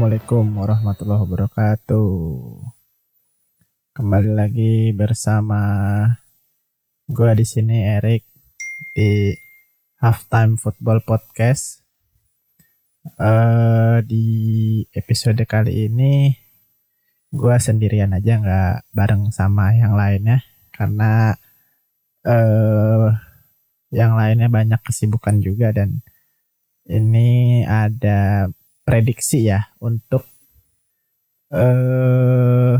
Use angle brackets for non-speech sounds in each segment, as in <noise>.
Assalamualaikum warahmatullahi wabarakatuh. Kembali lagi bersama gue di sini Erik di Halftime Football Podcast. Uh, di episode kali ini gue sendirian aja nggak bareng sama yang lainnya karena uh, yang lainnya banyak kesibukan juga dan ini ada prediksi ya untuk uh,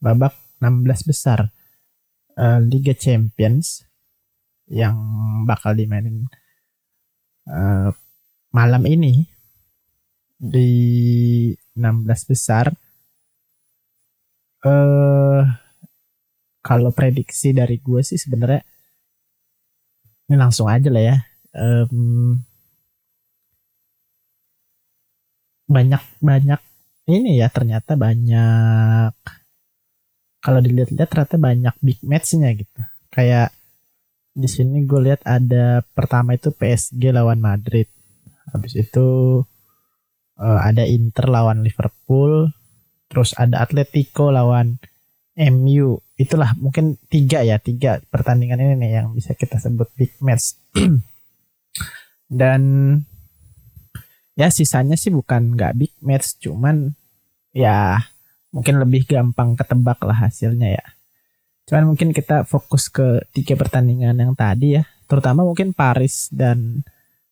babak 16 besar uh, Liga Champions yang bakal dimainin uh, malam ini di 16 besar. Uh, kalau prediksi dari gue sih sebenarnya ini langsung aja lah ya. Um, banyak banyak ini ya ternyata banyak. Kalau dilihat-lihat ternyata banyak big matchnya gitu. Kayak di sini gue lihat ada pertama itu PSG lawan Madrid. Habis itu uh, ada Inter lawan Liverpool. Terus ada Atletico lawan MU itulah mungkin tiga ya tiga pertandingan ini nih yang bisa kita sebut big match. <clears throat> Dan ya sisanya sih bukan nggak big match cuman ya mungkin lebih gampang ketebak lah hasilnya ya. Cuman mungkin kita fokus ke tiga pertandingan yang tadi ya terutama mungkin Paris dan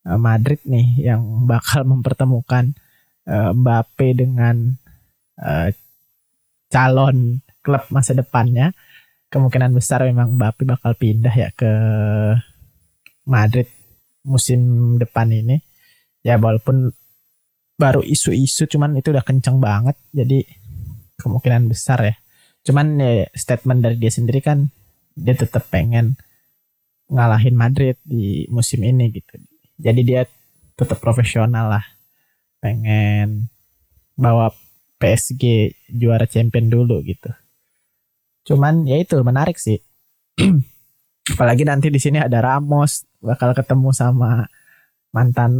uh, Madrid nih yang <laughs> bakal mempertemukan uh, Mbappe dengan uh, calon klub masa depannya. Kemungkinan besar memang Mbappe bakal pindah ya ke Madrid musim depan ini ya walaupun baru isu-isu cuman itu udah kenceng banget jadi kemungkinan besar ya. Cuman ya statement dari dia sendiri kan dia tetap pengen ngalahin Madrid di musim ini gitu. Jadi dia tetap profesional lah. Pengen bawa PSG juara champion dulu gitu. Cuman ya itu menarik sih. <clears throat> Apalagi nanti di sini ada Ramos bakal ketemu sama mantan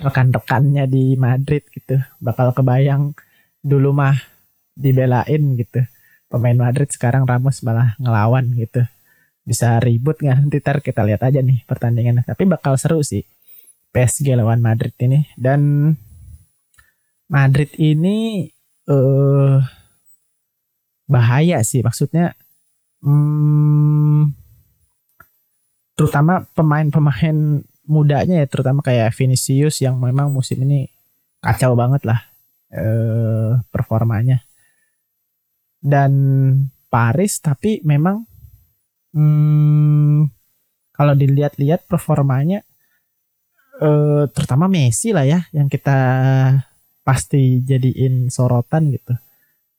rekan-rekannya di Madrid gitu. Bakal kebayang dulu mah dibelain gitu. Pemain Madrid sekarang Ramos malah ngelawan gitu. Bisa ribut nggak? Nanti tar kita lihat aja nih pertandingannya. Tapi bakal seru sih PSG lawan Madrid ini. Dan Madrid ini eh uh, bahaya sih. Maksudnya hmm, terutama pemain-pemain mudanya ya terutama kayak Vinicius yang memang musim ini kacau banget lah eh, performanya. Dan Paris tapi memang hmm, kalau dilihat-lihat performanya eh, terutama Messi lah ya yang kita pasti jadiin sorotan gitu.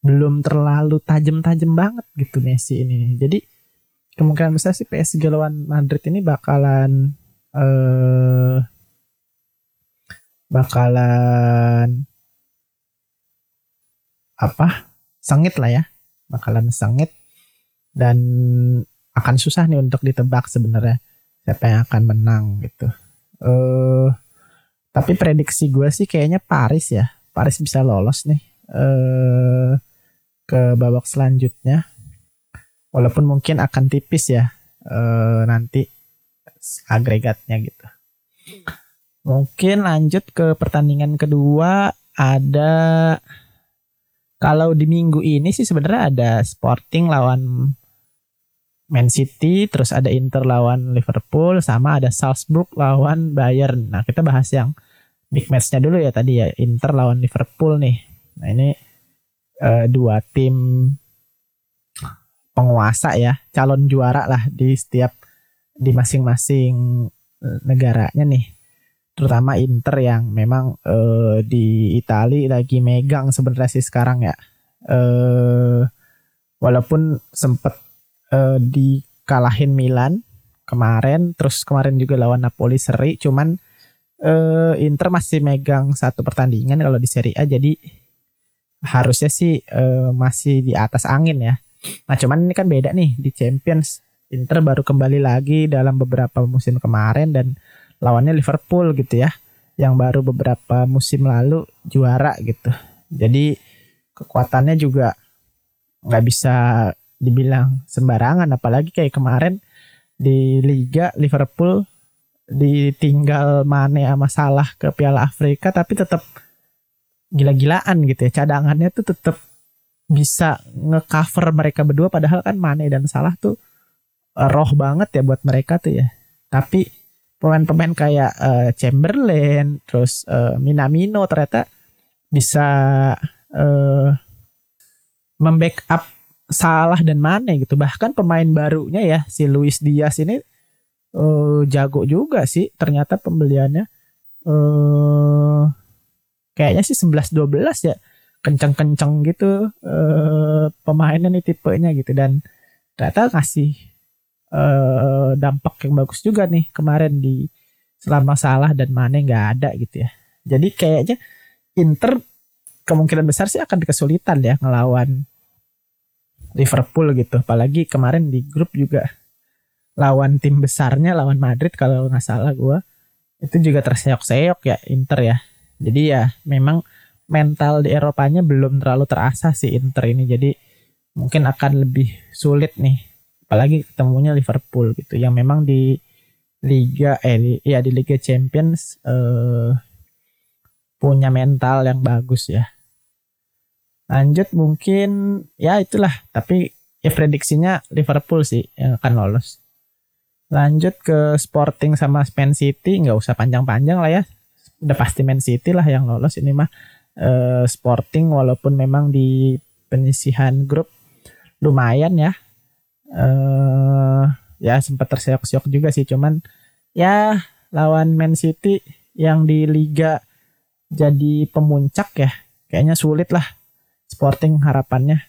Belum terlalu tajam-tajam banget gitu Messi ini. Jadi kemungkinan besar sih PSG lawan Madrid ini bakalan uh, bakalan apa sengit lah ya bakalan sengit dan akan susah nih untuk ditebak sebenarnya siapa yang akan menang gitu. Uh, tapi prediksi gue sih kayaknya Paris ya. Paris bisa lolos nih uh, ke babak selanjutnya. Walaupun mungkin akan tipis ya uh, nanti agregatnya gitu. Mungkin lanjut ke pertandingan kedua ada kalau di minggu ini sih sebenarnya ada Sporting lawan Man City, terus ada Inter lawan Liverpool, sama ada Salzburg lawan Bayern. Nah kita bahas yang big matchnya dulu ya tadi ya Inter lawan Liverpool nih. Nah ini uh, dua tim penguasa ya, calon juara lah di setiap di masing-masing eh, negaranya nih. Terutama Inter yang memang uh, di Italia lagi megang sebenarnya sih sekarang ya. Uh, walaupun sempat uh, dikalahin Milan kemarin terus kemarin juga lawan Napoli seri cuman uh, Inter masih megang satu pertandingan kalau di Serie A jadi harusnya sih uh, masih di atas angin ya. Nah cuman ini kan beda nih di Champions Inter baru kembali lagi dalam beberapa musim kemarin dan lawannya Liverpool gitu ya yang baru beberapa musim lalu juara gitu. Jadi kekuatannya juga nggak bisa dibilang sembarangan apalagi kayak kemarin di Liga Liverpool ditinggal Mane sama Salah ke Piala Afrika tapi tetap gila-gilaan gitu ya. Cadangannya tuh tetap bisa ngecover mereka berdua padahal kan Mane dan Salah tuh uh, roh banget ya buat mereka tuh ya tapi pemain-pemain kayak uh, Chamberlain terus uh, Minamino ternyata bisa uh, membackup Salah dan Mane gitu. Bahkan pemain barunya ya si Luis Diaz ini uh, jago juga sih ternyata pembeliannya. Uh, kayaknya sih 11 12 ya. Kenceng-kenceng gitu uh, pemainnya nih tipenya gitu dan ternyata ngasih uh, dampak yang bagus juga nih kemarin di selama Salah dan Mane nggak ada gitu ya. Jadi kayaknya Inter kemungkinan besar sih akan kesulitan ya ngelawan Liverpool gitu. Apalagi kemarin di grup juga lawan tim besarnya lawan Madrid kalau nggak salah gue itu juga terseok-seok ya Inter ya. Jadi ya memang mental di Eropanya belum terlalu terasa sih Inter ini. Jadi mungkin akan lebih sulit nih. Apalagi ketemunya Liverpool gitu yang memang di Liga eh ya di Liga Champions eh, punya mental yang bagus ya. Lanjut mungkin ya itulah tapi ya prediksinya Liverpool sih yang akan lolos. Lanjut ke Sporting sama Man City nggak usah panjang-panjang lah ya. Udah pasti Man City lah yang lolos ini mah. Eh, Sporting walaupun memang di penyisihan grup lumayan ya eh, ya sempat terseok-seok juga sih cuman ya lawan Man City yang di Liga jadi pemuncak ya kayaknya sulit lah Sporting harapannya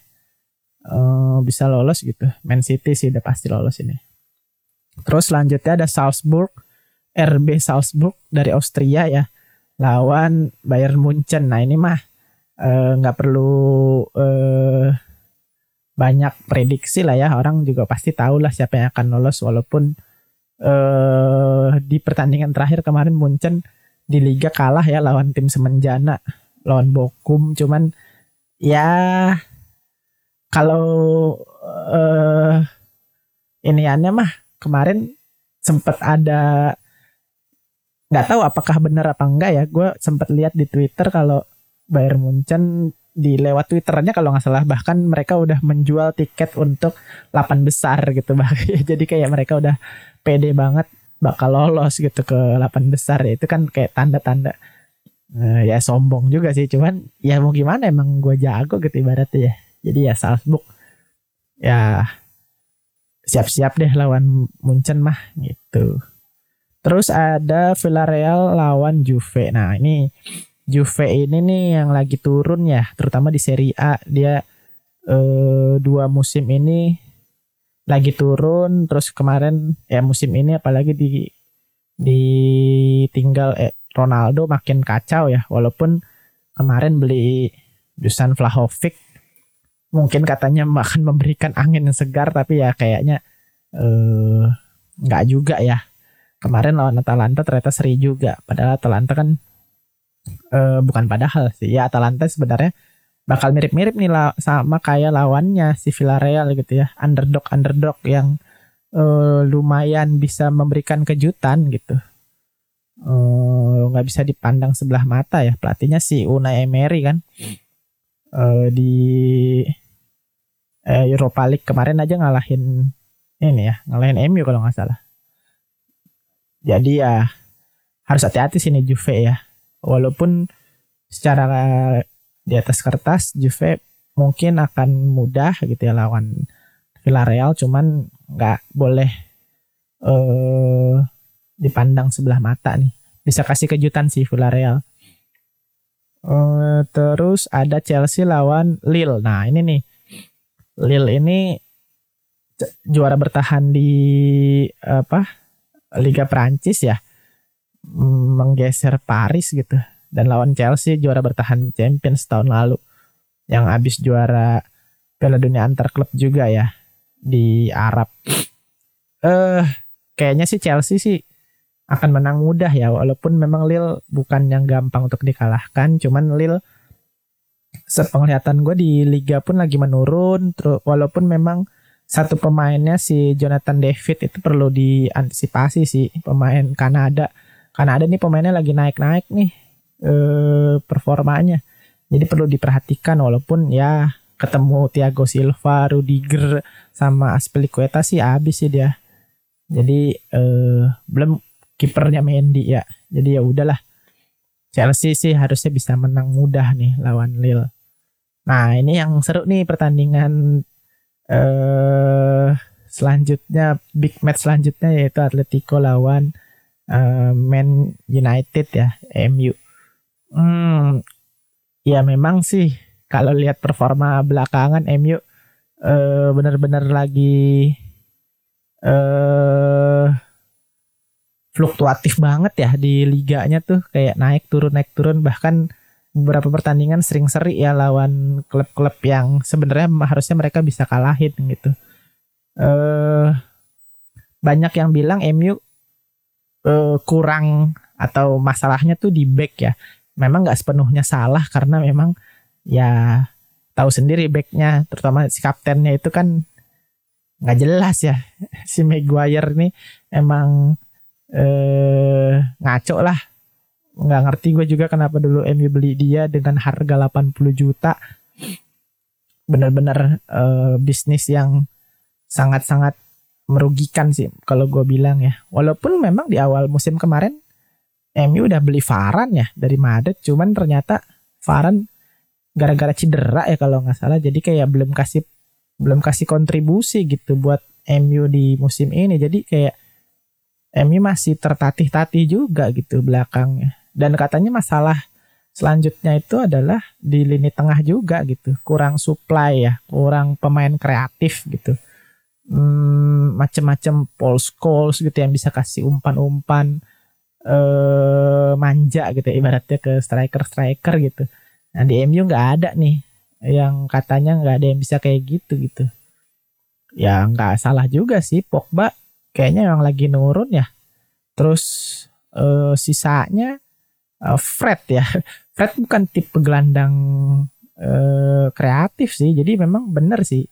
uh, bisa lolos gitu. Man City sih udah pasti lolos ini. Terus selanjutnya ada Salzburg, RB Salzburg dari Austria ya lawan Bayern Munchen. Nah ini mah eh, nggak uh, perlu uh, banyak prediksi lah ya. Orang juga pasti tahu lah siapa yang akan lolos walaupun uh, di pertandingan terakhir kemarin Munchen di liga kalah ya lawan tim semenjana lawan Bokum cuman ya kalau uh, iniannya mah kemarin sempat ada nggak tahu apakah benar apa enggak ya. Gue sempat lihat di Twitter kalau Bayern Munchen di lewat Twitternya kalau nggak salah. Bahkan mereka udah menjual tiket untuk 8 besar gitu <laughs> jadi kayak mereka udah pede banget bakal lolos gitu ke 8 besar. Ya itu kan kayak tanda-tanda. Uh, ya sombong juga sih. Cuman ya mau gimana? Emang gue jago gitu ibaratnya ya. Jadi ya Salzburg ya siap-siap deh lawan Munchen mah gitu. Terus ada Villarreal lawan Juve. Nah ini Juve ini nih yang lagi turun ya terutama di Serie A. Dia eh, dua musim ini lagi turun terus kemarin ya musim ini apalagi di ditinggal eh, Ronaldo makin kacau ya walaupun kemarin beli Dusan Vlahovic. Mungkin katanya <laughs> akan memberikan angin yang segar tapi ya kayaknya eh nggak juga ya. Kemarin lawan Atalanta ternyata seri juga padahal Atalanta kan eh, bukan padahal sih. Ya Atalanta sebenarnya bakal mirip-mirip nih lah sama kayak lawannya si Villarreal gitu ya. Underdog underdog yang eh, lumayan bisa memberikan kejutan gitu. Eh, nggak uh, bisa dipandang sebelah mata ya. Pelatihnya si Unai Emery kan. Uh, di uh, Europa League kemarin aja ngalahin ini ya ngalahin MU kalau nggak salah. Jadi ya harus hati-hati sini Juve ya walaupun secara di atas kertas Juve mungkin akan mudah gitu ya lawan Villarreal cuman nggak boleh uh, dipandang sebelah mata nih. Bisa kasih kejutan sih Villarreal. Uh, terus ada Chelsea lawan Lille. Nah ini nih Lille ini juara bertahan di apa Liga Prancis ya menggeser Paris gitu. Dan lawan Chelsea juara bertahan Champions tahun lalu. Yang habis juara Piala Dunia antar klub juga ya di Arab. Eh uh, kayaknya sih Chelsea sih akan menang mudah ya walaupun memang Lil bukan yang gampang untuk dikalahkan. Cuman Lil sepenglihatan gue di liga pun lagi menurun. Terus walaupun memang satu pemainnya si Jonathan David itu perlu diantisipasi sih pemain Kanada Kanada nih pemainnya lagi naik-naik nih eh, performanya jadi perlu diperhatikan walaupun ya ketemu Thiago Silva, Rudiger sama Aspilicueta sih habis sih dia. Jadi eh, belum kipernya Mendy ya. Jadi ya udahlah. Chelsea sih harusnya bisa menang mudah nih lawan Lille. Nah, ini yang seru nih pertandingan eh selanjutnya big match selanjutnya yaitu Atletico lawan uh, Man United ya, MU. Hmm, ya memang sih kalau lihat performa belakangan MU uh, benar-benar lagi uh, fluktuatif banget ya di liganya tuh kayak naik turun naik turun bahkan beberapa pertandingan sering seri ya lawan klub-klub yang sebenarnya harusnya mereka bisa kalahin gitu. uh, banyak yang bilang MU uh, kurang atau masalahnya tuh di back ya. Memang nggak sepenuhnya salah karena memang ya tahu sendiri backnya terutama si kaptennya itu kan nggak jelas ya. <laughs> Si Maguire ini emang eh, ngaco lah. Nggak ngerti gue juga kenapa dulu MU beli dia dengan harga 80 juta. Benar-benar eh, bisnis yang sangat-sangat merugikan sih kalau gue bilang ya. Walaupun memang di awal musim kemarin MU udah beli Varan ya dari Madrid. Cuman ternyata Varan gara-gara cedera ya kalau nggak salah. Jadi kayak belum kasih belum kasih kontribusi gitu buat MU di musim ini. Jadi kayak MU masih tertatih-tatih juga gitu belakangnya. Dan katanya masalah selanjutnya itu adalah di lini tengah juga gitu. Kurang supply ya kurang pemain kreatif gitu hmm, macam-macam Paul Scholes gitu yang bisa kasih umpan-umpan eh manja gitu ya, ibaratnya ke striker-striker gitu Nah di MU nggak ada nih yang katanya nggak ada yang bisa kayak gitu gitu. Ya nggak salah juga sih Pogba kayaknya yang lagi nurun ya. Terus uh, sisanya uh, Fred ya. <laughs> Fred bukan tipe gelandang uh, kreatif sih. Jadi memang bener sih.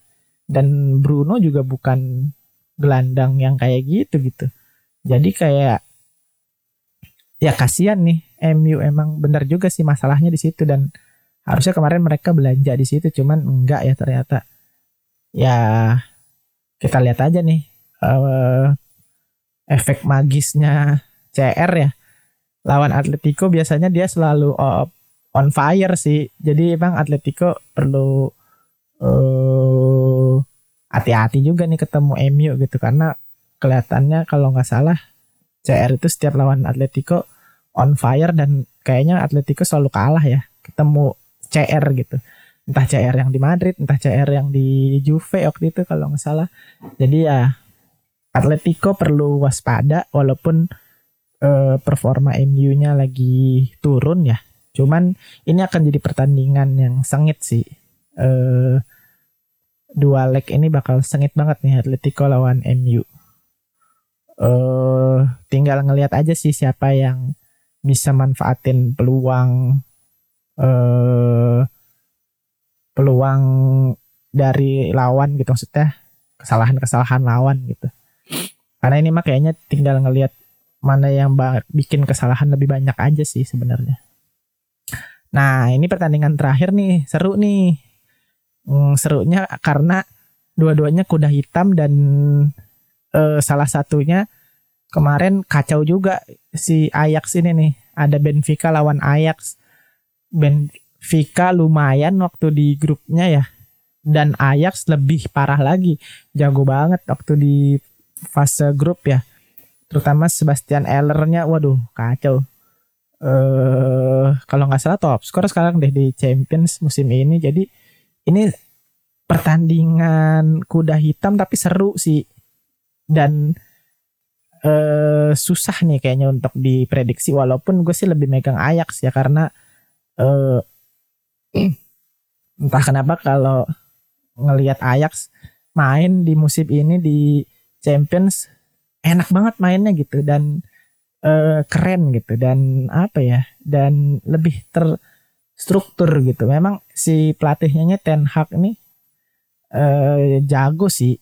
Dan Bruno juga bukan gelandang yang kayak gitu gitu. Jadi kayak ya kasihan nih MU emang bener juga sih masalahnya di situ. Dan harusnya kemarin mereka belanja di situ cuman enggak ya ternyata. Ya kita lihat aja nih uh, efek magisnya CR ya. Lawan Atletico biasanya dia selalu on fire sih. Jadi emang Atletico perlu uh, hati-hati juga nih ketemu MU gitu karena kelihatannya kalau nggak salah CR itu setiap lawan Atletico on fire dan kayaknya Atletico selalu kalah ya ketemu CR gitu. Entah CR yang di Madrid entah CR yang di Juve waktu itu kalau nggak salah. Jadi ya Atletico perlu waspada walaupun uh, performa MU-nya lagi turun ya. Cuman ini akan jadi pertandingan yang sengit sih. Uh, dua leg ini bakal sengit banget nih Atletico lawan MU uh, tinggal ngelihat aja sih siapa yang bisa manfaatin peluang eh, peluang dari lawan gitu maksudnya kesalahan-kesalahan lawan gitu. Karena ini mah kayaknya tinggal ngelihat mana yang bikin kesalahan lebih banyak aja sih sebenarnya. Nah ini pertandingan terakhir nih seru nih. Hmm, serunya karena dua-duanya kuda hitam dan uh, salah satunya kemarin kacau juga si Ajax ini nih. Ada Benfica lawan Ajax Benfica lumayan waktu di grupnya ya. Dan Ajax lebih parah lagi. Jago banget waktu di fase grup ya. Terutama Sebastian Ellernya waduh kacau. Eh uh, kalau nggak salah top skor sekarang deh di Champions musim ini. Jadi ini pertandingan kuda hitam tapi seru sih. Dan uh, susah nih kayaknya untuk diprediksi walaupun gue sih lebih megang Ajax ya karena uh, <clears throat> entah kenapa kalau ngelihat Ajax main di musim ini di Champions enak banget mainnya gitu dan uh, keren gitu dan apa ya dan lebih ter struktur gitu. Memang si pelatihnya Ten Hag ini eh, jago sih,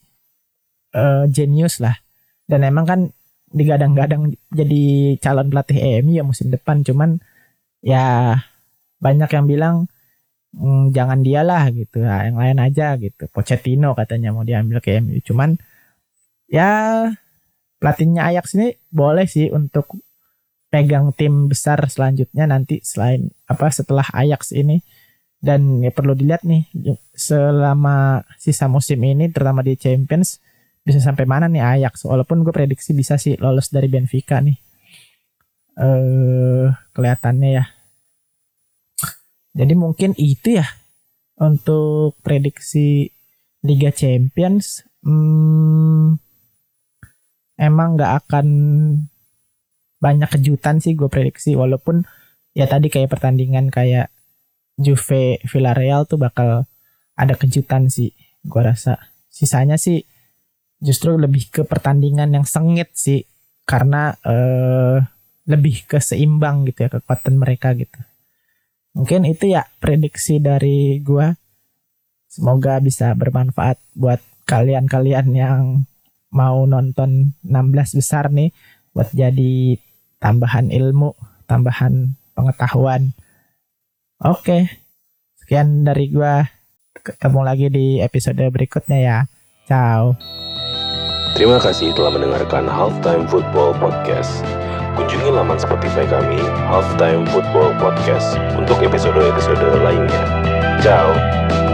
eh, genius lah. Dan emang kan digadang-gadang jadi calon pelatih MU ya musim depan. Cuman ya banyak yang bilang mm, jangan dialah gitu, nah, yang lain aja gitu. Pochettino katanya mau diambil ke MU. Cuman ya pelatihnya Ajax ini boleh sih untuk pegang tim besar selanjutnya nanti selain apa setelah Ajax ini. Dan ya perlu dilihat nih selama sisa musim ini terutama di Champions bisa sampai mana nih Ajax? Walaupun gue prediksi bisa sih lolos dari Benfica nih. Eh kelihatannya ya. Jadi mungkin itu ya untuk prediksi Liga Champions. Hmm, emang nggak akan banyak kejutan sih gue prediksi. Walaupun ya tadi kayak pertandingan kayak Juve Villarreal tuh bakal ada kejutan sih gue rasa. Sisanya sih justru lebih ke pertandingan yang sengit sih karena eh, lebih ke seimbang gitu ya kekuatan mereka gitu. Mungkin itu ya prediksi dari gue semoga bisa bermanfaat buat kalian-kalian yang mau nonton 16 besar nih buat jadi tambahan ilmu, tambahan pengetahuan. Oke, sekian dari gua. Ketemu lagi di episode berikutnya ya. Ciao. Terima kasih telah mendengarkan Halftime Football Podcast. Kunjungi laman Spotify kami, Halftime Football Podcast, untuk episode-episode lainnya. Ciao!